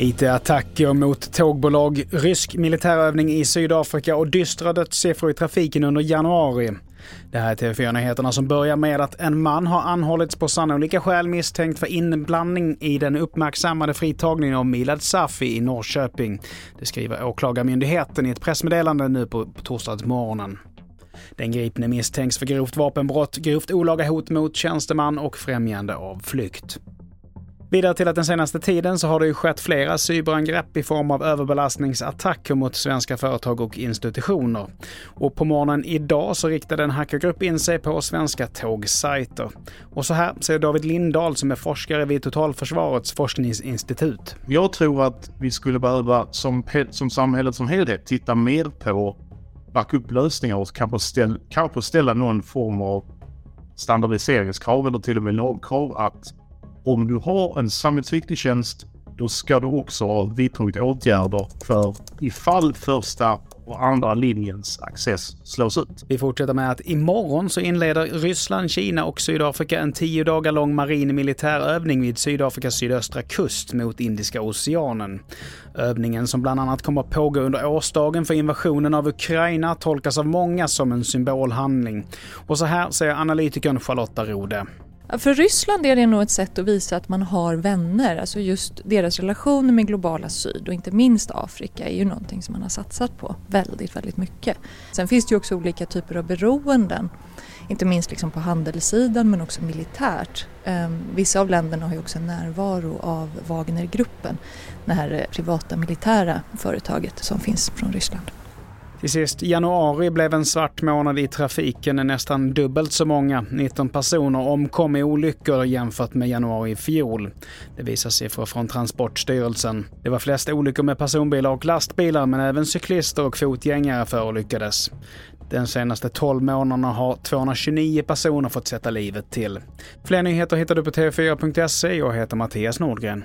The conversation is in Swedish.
IT-attacker mot tågbolag, rysk militärövning i Sydafrika och dystra dödssiffror i trafiken under januari. Det här är TV4-nyheterna som börjar med att en man har anhållits på sannolika skäl misstänkt för inblandning i den uppmärksammade fritagningen av Milad Safi i Norrköping. Det skriver Åklagarmyndigheten i ett pressmeddelande nu på, torsdagsmorgonen. Den gripne misstänks för grovt vapenbrott, grovt olaga hot mot tjänsteman och främjande av flykt. Vidare till att den senaste tiden så har det ju skett flera cyberangrepp i form av överbelastningsattacker mot svenska företag och institutioner. Och på morgonen idag så riktade en hackergrupp in sig på svenska tågsajter. Och så här säger David Lindahl som är forskare vid Totalförsvarets forskningsinstitut. Jag tror att vi skulle behöva som, som samhället som helhet titta mer på backup-lösningar och kanske, ställa, kanske ställa någon form av standardiseringskrav eller till och med lagkrav att om du har en samhällsviktig tjänst, då ska du också ha vidtagit åtgärder för ifall första och andra linjens access slås ut. Vi fortsätter med att imorgon så inleder Ryssland, Kina och Sydafrika en tio dagar lång marin militärövning vid Sydafrikas sydöstra kust mot Indiska oceanen. Övningen som bland annat kommer att pågå under årsdagen för invasionen av Ukraina tolkas av många som en symbolhandling. Och så här säger analytikern Charlotta Rode. För Ryssland är det nog ett sätt att visa att man har vänner, alltså just deras relation med globala syd och inte minst Afrika är ju någonting som man har satsat på väldigt, väldigt mycket. Sen finns det ju också olika typer av beroenden, inte minst liksom på handelssidan men också militärt. Ehm, vissa av länderna har ju också en närvaro av Wagnergruppen, det här privata militära företaget som finns från Ryssland. Till sist, januari blev en svart månad i trafiken. Nästan dubbelt så många, 19 personer, omkom i olyckor jämfört med januari i fjol. Det visar siffror från Transportstyrelsen. Det var flest olyckor med personbilar och lastbilar, men även cyklister och fotgängare förolyckades. Den senaste 12 månaderna har 229 personer fått sätta livet till. Fler nyheter hittar du på tv4.se. Jag heter Mattias Nordgren.